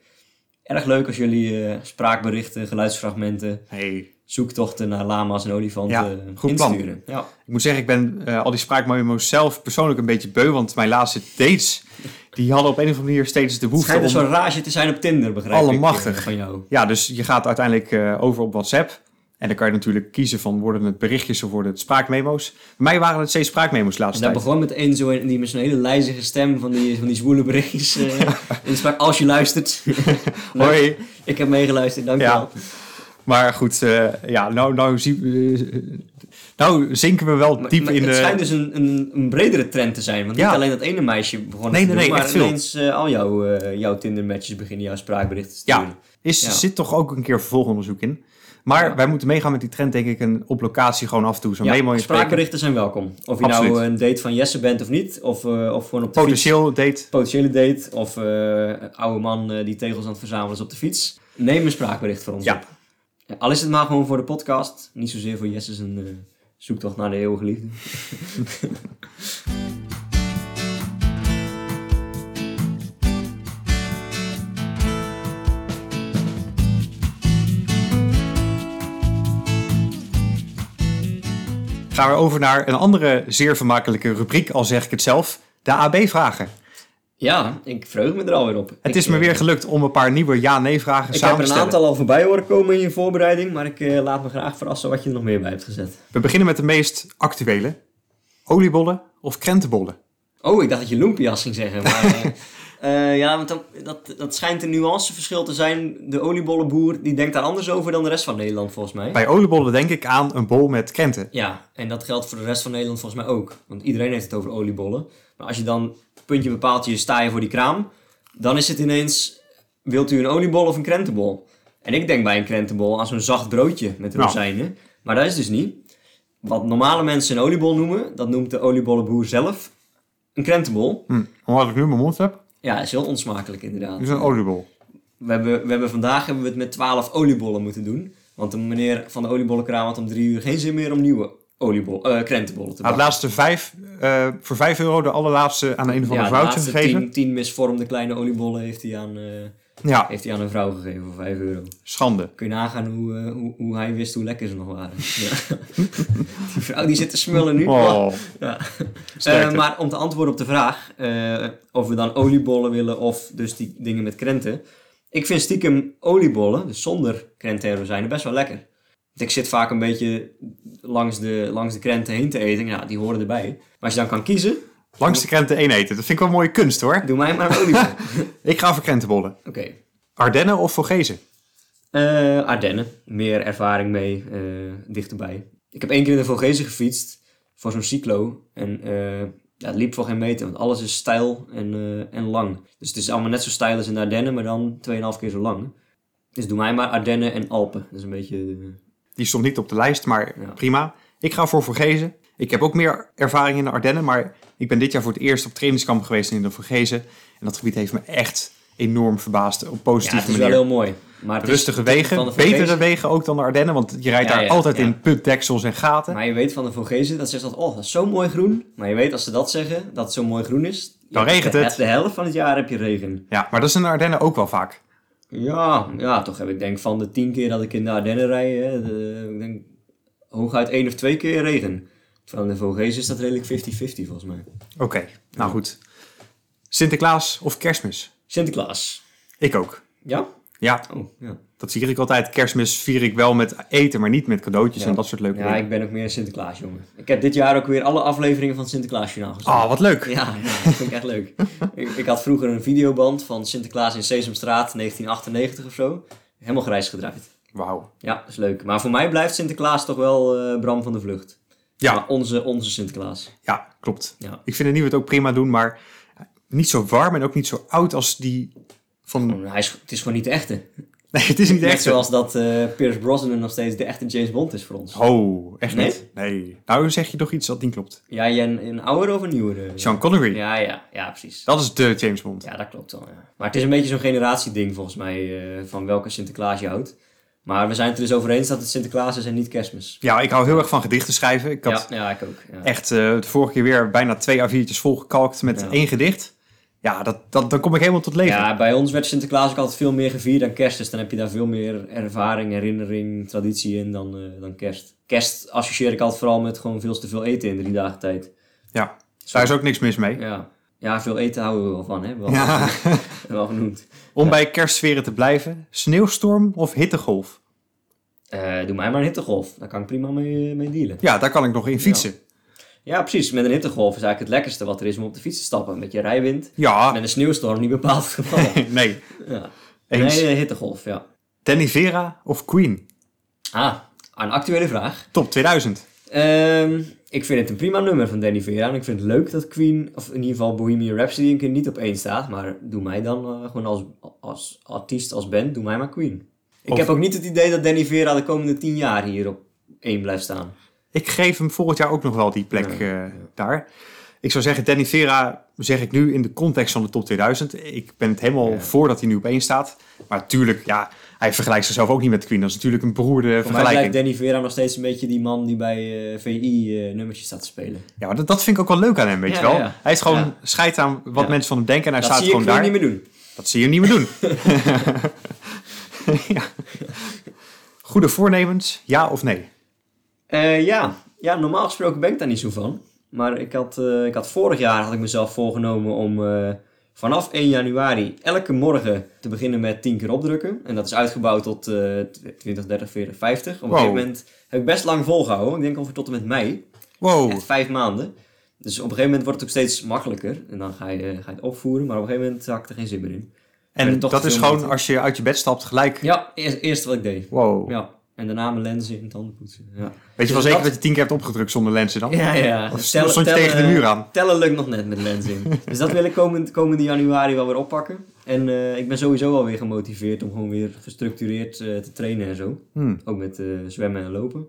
Erg leuk als jullie spraakberichten, geluidsfragmenten, Hey. Zoektochten naar lama's en olifanten Ja, goed plan. insturen. Ja. Ik moet zeggen, ik ben eh, al die spraakmemo's zelf persoonlijk een beetje beu. Want mijn laatste dates, die hadden op een of andere manier steeds de Het behoefte om... dus zo'n rage te zijn op Tinder, begrijp Allemachtig. ik, eh, van jou. Ja, dus je gaat uiteindelijk eh, over op WhatsApp. En dan kan je natuurlijk kiezen van worden het berichtjes of worden het spraakmemo's. Bij mij waren het steeds spraakmemo's de En dat tijd. begon met één zo in, die met zo'n hele lijzige stem van die, van die zwoele berichtjes. [laughs] in sprak, als je luistert. Hoi. [laughs] Ik heb meegeluisterd, dankjewel. Ja. Maar goed, eh, ja, nou, nou, zie, eh, nou zinken we wel diep maar in het de... schijnt dus een, een, een bredere trend te zijn. Want niet Ja. alleen dat ene meisje begon Nee, te nee, doen, nee, maar ineens eh, al jouw, jouw Tinder-matches beginnen jouw spraakberichten te sturen. Ja, is, Ja. zit toch ook een keer vervolgonderzoek in. Maar Ja. wij moeten meegaan met die trend, denk ik, en op locatie gewoon af en toe zo'n Ja, memo spraakberichten zijn welkom. Of je Absoluut. nou een date van Jesse bent of niet. Of, of gewoon op de fiets. Potentieel date. Potentiële date. Of een oude man die tegels aan het verzamelen is op de fiets. Neem een spraakbericht voor ons Ja. op. Al is het maar gewoon voor de podcast. Niet zozeer voor Jesse's een eh, zoektocht naar de eeuwige liefde. Gaan we over naar een andere zeer vermakelijke rubriek, al zeg ik het zelf. De AB-vragen. Ja, ik verheug me er alweer op. Het Ik, is me eh, weer gelukt om een paar nieuwe ja-nee-vragen Ik samen heb te er een stellen. aantal al voorbij horen komen in je voorbereiding. Maar ik eh, laat me graag verrassen wat je er nog meer bij hebt gezet. We beginnen met de meest actuele. Oliebollen of krentenbollen? Oh, ik dacht dat je lumpias ging zeggen. Maar [laughs] eh, ja, want dan, dat, dat schijnt een nuanceverschil te zijn. De oliebollenboer die denkt daar anders over dan de rest van Nederland volgens mij. Bij oliebollen denk ik aan een bol met krenten. Ja, en dat geldt voor de rest van Nederland volgens mij ook. Want iedereen heeft het over oliebollen. Maar als je dan puntje bepaalt, je sta je voor die kraam. Dan is het ineens, wilt u een oliebol of een krentenbol? En ik denk bij een krentenbol aan zo'n zacht broodje met Nou. rozijnen. Maar dat is dus niet. Wat normale mensen een oliebol noemen, dat noemt de oliebollenboer zelf een krentenbol. Hm. Omdat ik nu mijn mond heb, Ja, is heel onsmakelijk inderdaad. is een oliebol. We hebben, we hebben vandaag hebben we het met 12 oliebollen moeten doen. Want de meneer van de oliebollenkraam had om drie uur geen zin meer om nieuwe oliebol, eh, krentenbollen te had laatste vijf, eh, voor 5 euro de allerlaatste aan een of andere de gegeven. tien, tien misvormde kleine oliebollen heeft hij, aan, eh, Ja, heeft hij aan een vrouw gegeven voor 5 euro. schande. Kun je nagaan hoe, hoe, hoe hij wist hoe lekker ze nog waren. [laughs] Ja. Die vrouw die zit te smullen nu. Oh, [laughs] Ja. maar om te antwoorden op de vraag of we dan oliebollen willen of dus die dingen met krenten. Ik vind stiekem oliebollen, dus zonder krenten en rozijnen, best wel lekker. Ik zit vaak een beetje langs de, langs de krenten heen te eten. Ja, die horen erbij. Maar als je dan kan kiezen, Langs de krenten één eten. Dat vind ik wel een mooie kunst hoor. doe mij maar een. [laughs] Ik ga voor krentenbollen. Oké. Ardennen of Vogezen? Eh, Ardennen. Meer ervaring mee, eh, dichterbij. Ik heb één keer in de Vogezen gefietst voor zo'n cyclo. En eh, ja, het liep voor geen meter, want alles is steil en, en lang. Dus het is allemaal net zo steil als in de Ardennen, maar dan 2,5 keer zo lang. Dus doe mij maar Ardennen en Alpen. Dat is een beetje... Die stond niet op de lijst, maar Ja. prima. Ik ga voor Vogezen. Ik heb ook meer ervaring in de Ardennen, maar ik ben dit jaar voor het eerst op trainingskamp geweest in de Vogezen. En dat gebied heeft me echt enorm verbaasd op ja, positieve het is manier. wel heel mooi. Maar Rustige wegen, betere wegen ook dan de Ardennen, want je rijdt Ja, daar ja, altijd ja. in putdeksels en gaten. Maar je weet van de Vogezen, dat zegt dat, oh, dat is zo mooi groen. Maar je weet als ze dat zeggen, dat het zo mooi groen is. Dan regent de, het. De helft van het jaar heb je regen. Ja, maar dat is in de Ardennen ook wel vaak. Ja, ja, toch heb ik denk van de tien keer dat ik in de Ardennen rijd, hè, de, ik denk hooguit één of twee keer regen. Van de Vogezen is dat redelijk 50-50 volgens mij. Oké, nou goed. Sinterklaas of kerstmis? Sinterklaas. Ik ook. Ja? Ja, Oh, ja. Dat vier ik altijd. Kerstmis vier ik wel met eten, maar niet met cadeautjes Ja. en dat soort leuke Ja, dingen. ik ben ook meer een Sinterklaas jongen. Ik heb dit jaar ook weer alle afleveringen van het Sinterklaasjournaal gezien. Oh, wat leuk. Ja, ja, dat vind ik echt leuk. [laughs] ik, ik had vroeger een videoband van Sinterklaas in Sesamstraat 1998 of zo. Helemaal grijs gedraaid. Wauw. Ja, dat is leuk. Maar voor mij blijft Sinterklaas toch wel eh, Bram van de Vlucht. Ja. Maar onze, onze Sinterklaas. Ja, klopt. Ja. Ik vind de nieuwe het ook prima doen, maar niet zo warm en ook niet zo oud als die van... Hij is, het is gewoon niet de echte. [laughs] Nee, het is niet Net echt zo. zoals dat eh Pierce Brosnan nog steeds de echte James Bond is voor ons. Oh, echt Nee? niet? Nee. Nou zeg je toch iets dat niet klopt. Ja, jij een, een ouder of een nieuwere? Sean Connery. Ja, ja, ja, precies. Dat is de James Bond. Ja, dat klopt wel. Ja. Maar het is een beetje zo'n generatieding volgens mij, eh, van welke Sinterklaas je houdt. Maar we zijn het er dus over eens dat het Sinterklaas is en niet kerstmis. Ja, ik hou heel erg van gedichten schrijven. Ik had Ja, ja, ik ook. Ja. echt eh, de vorige keer weer bijna twee A4'tjes volgekalkt met één gedicht. Ja, dat, dat, dan kom ik helemaal tot leven. Ja, bij ons werd Sinterklaas ook altijd veel meer gevierd dan kerst. Dus dan heb je daar veel meer ervaring, herinnering, traditie in dan, eh, dan kerst. Kerst associeer ik altijd vooral met gewoon veel te veel eten in drie dagen tijd. Ja, daar is ook niks mis mee. Ja, ja veel eten houden we wel van, hè? Wel, Ja. [laughs] wel genoemd. Om bij kerstsferen te blijven, sneeuwstorm of hittegolf? Eh, doe mij maar een hittegolf. Daar kan ik prima mee, mee dealen. Ja, daar kan ik nog in fietsen. Ja, precies. Met een hittegolf is eigenlijk het lekkerste wat er is om op de fiets te stappen. Met je rijwind. Ja, Met een sneeuwstorm niet bepaald [laughs] het geval. [laughs] nee. ja. Eens. Nee, een hittegolf, ja. Danny Vera of Queen? Ah, een actuele vraag. Top 2000. Ehm, ik vind het een prima nummer van Danny Vera. En ik vind het leuk dat Queen, of in ieder geval Bohemian Rhapsody, een keer niet op één staat. Maar doe mij dan eh, gewoon als, als artiest, als band, doe mij maar Queen. Ik Of- heb ook niet het idee dat Danny Vera de komende tien jaar hier op één blijft staan. Ik geef hem volgend jaar ook nog wel die plek Ja, eh, daar. Ik zou zeggen, Danny Vera zeg ik nu in de context van de top 2000. Ik ben het helemaal Ja. voor dat hij nu op één staat. Maar natuurlijk, ja, hij vergelijkt zichzelf ook niet met Queen. Dat is natuurlijk een beroerde Voor vergelijking. Danny Vera nog steeds een beetje die man die bij eh, VI eh, nummertjes staat te spelen. Ja, maar dat, dat vind ik ook wel leuk aan hem, weet Ja, je wel. ja. Hij is gewoon Ja. scheid aan wat Ja. mensen van hem denken en hij dat staat zie ik gewoon gewoon daar. niet meer doen. Dat zie je niet meer doen. [laughs] [laughs] ja. Goede voornemens, ja of nee? Eh, ja. ja, normaal gesproken ben ik daar niet zo van. Maar ik had, eh, ik had vorig jaar had ik mezelf voorgenomen om eh, vanaf 1 januari elke morgen te beginnen met 10 keer opdrukken. En dat is uitgebouwd tot eh 20, 30, 40, 50. Op een Wow. gegeven moment heb ik best lang volgehouden. Ik denk ongeveer tot en met mei. Wow. Echt vijf maanden. Dus op een gegeven moment wordt het ook steeds makkelijker. En dan ga je, ga je het opvoeren, maar op een gegeven moment had ik er geen zin meer in. En dat is gewoon als je uit je bed stapt gelijk. Ja, eerst, eerst wat ik deed. Wow. Ja. En daarna mijn lenzen in tanden poetsen. Ja, Weet je wel Dus zeker dat- dat je tien keer hebt opgedrukt zonder lenzen dan? ja. ja. Of stond je tegen de muur aan? Tellen lukt nog net met lenzen in. [laughs] dus dat wil ik komend, komende januari wel weer oppakken. En eh, ik ben sowieso alweer gemotiveerd om gewoon weer gestructureerd eh, te trainen en zo. Hmm. Ook met eh, zwemmen en lopen.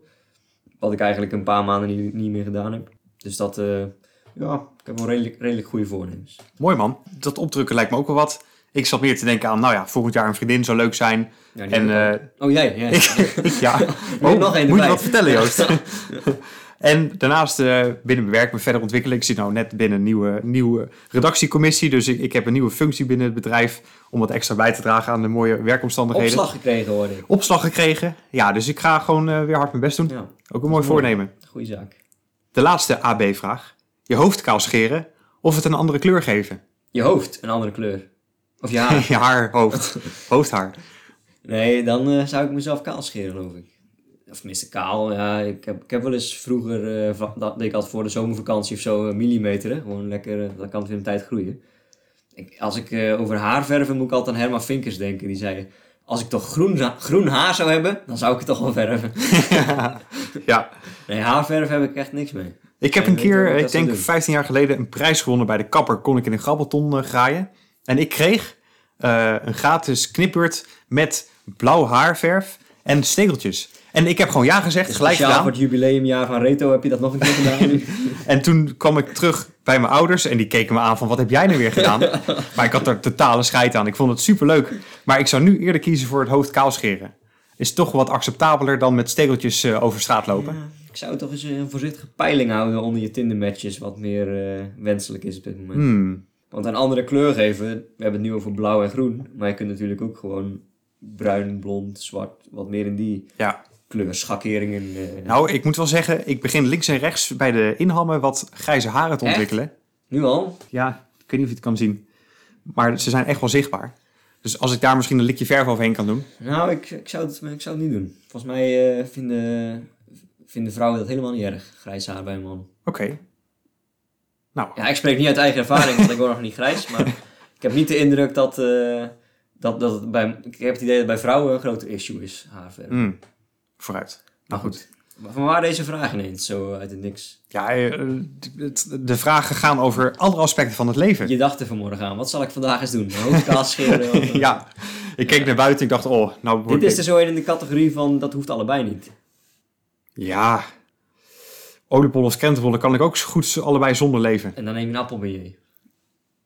Wat ik eigenlijk een paar maanden niet, niet meer gedaan heb. Dus dat, ja, ik heb wel redelijk, redelijk goede voornemens. Mooi man. Dat opdrukken lijkt me ook wel wat. Ik zat meer te denken aan, nou ja, volgend jaar een vriendin zou leuk zijn. Ja, En ik eh, oh, jij? Ja. [laughs] [laughs] ja, Oh, nog één moet je wat vertellen Joost? [laughs] en daarnaast eh, binnen mijn werk me verder ontwikkelen. Ik zit nou net binnen een nieuwe, nieuwe redactiecommissie. Dus ik, ik heb een nieuwe functie binnen het bedrijf. Om wat extra bij te dragen aan de mooie werkomstandigheden. Opslag gekregen worden. Opslag gekregen. Ja, dus ik ga gewoon eh, weer hard mijn best doen. Ja, Ook een mooi voornemen. goede zaak. De laatste AB-vraag. Je hoofd kaal scheren of het een andere kleur geven? Je hoofd, een andere kleur. Of je haar. Je haar, hoofd. [laughs] Hoofdhaar. Nee, dan eh, zou ik mezelf kaal scheren, geloof ik. Of tenminste kaal, ja. Ik heb, ik heb wel eens vroeger, eh, dat deed ik altijd voor de zomervakantie of zo, millimeteren. Gewoon lekker, eh, dan kan het weer een tijd groeien. Ik, als ik over haar verven moet ik altijd aan Herman Vinkers denken. Die zei, als ik toch groen, groen haar zou hebben, dan zou ik het toch wel verven. [laughs] ja. Nee, haarverven heb ik echt niks mee. Ik heb En een keer, ik dat denk doen? 15 jaar geleden, een prijs gewonnen bij de kapper. Kon ik in een grabbelton graaien. En ik kreeg eh, een gratis knipbeurt met blauw haarverf en stekeltjes. En ik heb gewoon ja gezegd, Dus gelijk gedaan. voor het jubileumjaar van Reto heb je dat nog een keer gedaan. [laughs] En toen kwam ik terug bij mijn ouders en die keken me aan van wat heb jij nou weer gedaan? [laughs] maar ik had er totale scheid aan. Ik vond het superleuk. Maar ik zou nu eerder kiezen voor het hoofd kaal scheren. Is toch wat acceptabeler dan met stekeltjes eh, over straat lopen. Ja, ik zou toch eens een voorzichtige peiling houden onder je Tinder-matches, wat meer eh, wenselijk is op dit moment. Hmm. Want een andere kleur geven, we hebben het nu over blauw en groen, maar je kunt natuurlijk ook gewoon bruin, blond, zwart, wat meer in die Ja. kleurschakeringen. eh, Nou, ik moet wel zeggen, ik begin links en rechts bij de inhammen wat grijze haren te Echt? ontwikkelen. Nu al? Ja, ik weet niet of je het kan zien. Maar ze zijn echt wel zichtbaar. Dus als ik daar misschien een likje verf overheen kan doen. Nou, ik, ik, zou het, ik zou het niet doen. Volgens mij eh, vinden, vinden vrouwen dat helemaal niet erg, grijs haar bij een man. Oké. Nou, Ja, ik spreek niet uit eigen ervaring, want ik word nog niet grijs, maar [laughs] ik heb niet de indruk dat, eh, dat, dat het bij, ik heb het idee dat bij vrouwen een groter issue is, haarverf. mm, vooruit. Nou goed. Maar van waar deze vraag ineens, zo uit het niks? Ja, eh, de vragen gaan over andere aspecten van het leven. Je dacht er vanmorgen aan, wat zal ik vandaag eens doen? Mijn scheren? of- [laughs] Ja, ik keek naar buiten en ik dacht, oh, nou Dit is er zo in de categorie van, dat hoeft allebei niet. Ja, oliebollen of krentenbollen kan ik ook zo goed allebei zonder leven. En dan neem je een appelbeignet.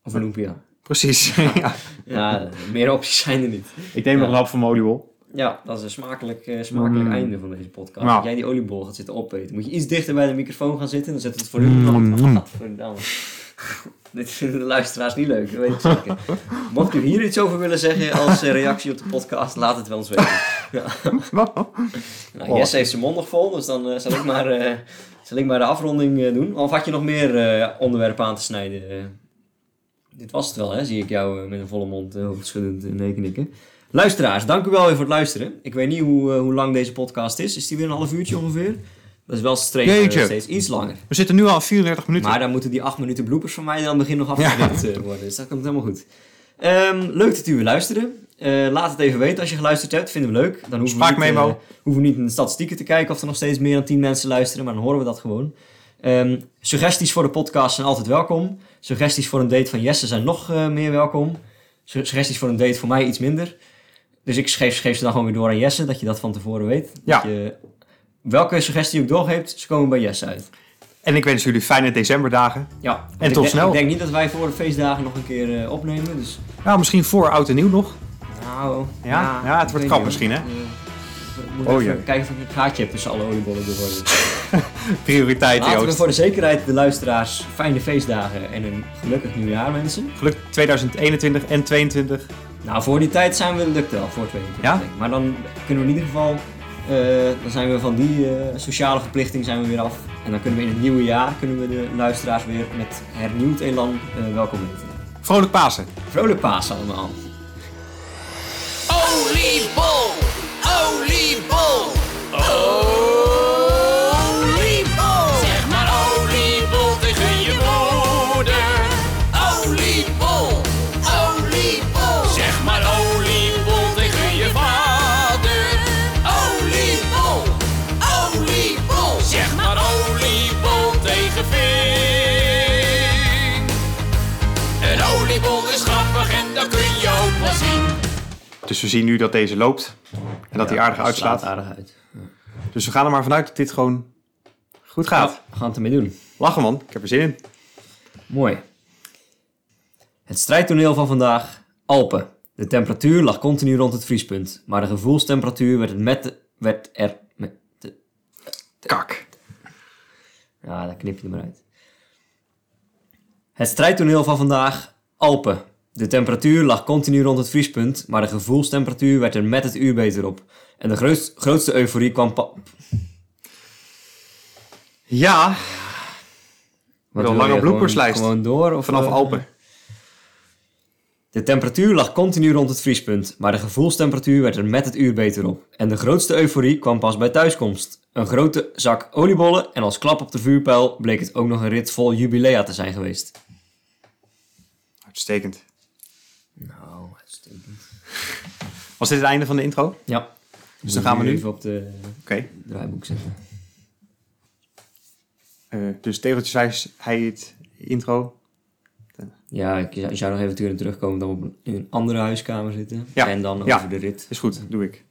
Of een lumpia. Precies. [laughs] ja. Ja, meer opties zijn er niet. Ik neem nog een hap van mijn oliebol. Ja, dat is een smakelijk, eh, smakelijk Mm. einde van deze podcast. Nou. Als jij die oliebol gaat zitten opeten, moet je iets dichter bij de microfoon gaan zitten. Dan zet het voor Mm. u. Gadverdamme. [laughs] Dit vinden de luisteraars niet leuk, dat weet ik zeker. Mocht u hier iets over willen zeggen als eh, reactie op de podcast, laat het wel eens weten. Ja. [laughs] Nou. Jesse heeft zijn mond nog vol, dus dan eh, zal, ik maar, eh, zal ik maar de afronding eh, doen. Of had je nog meer onderwerpen aan te snijden? dit was het wel, hè? Zie ik jou met een volle mond hoofdschuddend nee knikken. Luisteraars, dank u wel weer voor het luisteren. Ik weet niet hoe, hoe lang deze podcast is. Is die weer een half uurtje ongeveer? Dat is wel streef Jeetje. steeds iets langer. We zitten nu al 34 minuten. Maar dan moeten die acht minuten bloepers van mij dan begin nog afgeknipt eh, worden. Dus dat komt helemaal goed. Ehm, leuk dat u weer luisteren. Eh, laat het even weten als je geluisterd hebt. Vinden we leuk. Dan hoeven we, niet, eh, hoeven we niet in de statistieken te kijken of er nog steeds meer dan 10 mensen luisteren. Maar dan horen we dat gewoon. Ehm, suggesties voor de podcast zijn altijd welkom. Suggesties voor een date van Jesse zijn nog eh, meer welkom. Su- Suggesties voor een date voor mij iets minder. Dus ik geef, geef ze dan gewoon weer door aan Jesse, dat je dat van tevoren weet. Ja. Dat je, welke suggestie je ook doorgeeft, ze komen bij Jesse uit. En ik wens jullie fijne decemberdagen. Ja, En tot denk- snel. Ik denk niet dat wij voor de feestdagen nog een keer opnemen. Dus, Nou, misschien voor oud en nieuw nog. Nou, Ja? Ja, het wordt niet, misschien, hè? Eh, we moeten Oh, even kijken of ik een gaatje heb tussen alle oliebollen door worden. [laughs] Prioriteit, Laten we voor de zekerheid de luisteraars fijne feestdagen en een gelukkig nieuwjaar wensen. Geluk 2021 en 22. Nou, voor die tijd zijn we lukt wel, voor 22. Ja? Maar dan kunnen we in ieder geval, eh, dan zijn we van die eh, sociale verplichting zijn we weer af. En dan kunnen we in het nieuwe jaar, kunnen we de luisteraars weer met hernieuwd elan eh, welkom heten. Vrolijk Pasen. Vrolijk paas allemaal. Oliebol! Oliebol! Oliebol! Zeg maar Dus we zien nu dat deze loopt. En dat hij aardig uitslaat. slaat aardig uit. Dus we gaan er maar vanuit dat dit gewoon goed gaat. Ja, we gaan het ermee doen. Lachen man, ik heb er zin in. Mooi. Het strijdtoneel van vandaag, Alpen. De temperatuur lag continu rond het vriespunt, maar de gevoelstemperatuur werd, het met de- werd er... Met de, Kak. ja, daar knip je er maar uit. Het strijdtoneel van vandaag, Alpen. De temperatuur lag continu rond het vriespunt, maar de gevoelstemperatuur werd er met het uur beter op. En de grootst- grootste euforie kwam... pa- Ja, Wat een lange. Gewoon, door? Of, vanaf eh, Alpen. De temperatuur lag continu rond het vriespunt, maar de gevoelstemperatuur werd er met het uur beter op. En de grootste euforie kwam pas bij thuiskomst. Een grote zak oliebollen en als klap op de vuurpijl bleek het ook nog een rit vol jubilea te zijn geweest. Uitstekend. Nou, uitstekend. Was dit het einde van de intro? Ja. Dus dan gaan we nu- even op de draaiboek zetten. Eh, dus tegeltjeswijs, hij het intro. Ja, ik zou- nog even terugkomen dat we op een- in een andere huiskamer zitten. Ja, En dan ja. over de rit. Is goed, doe ik.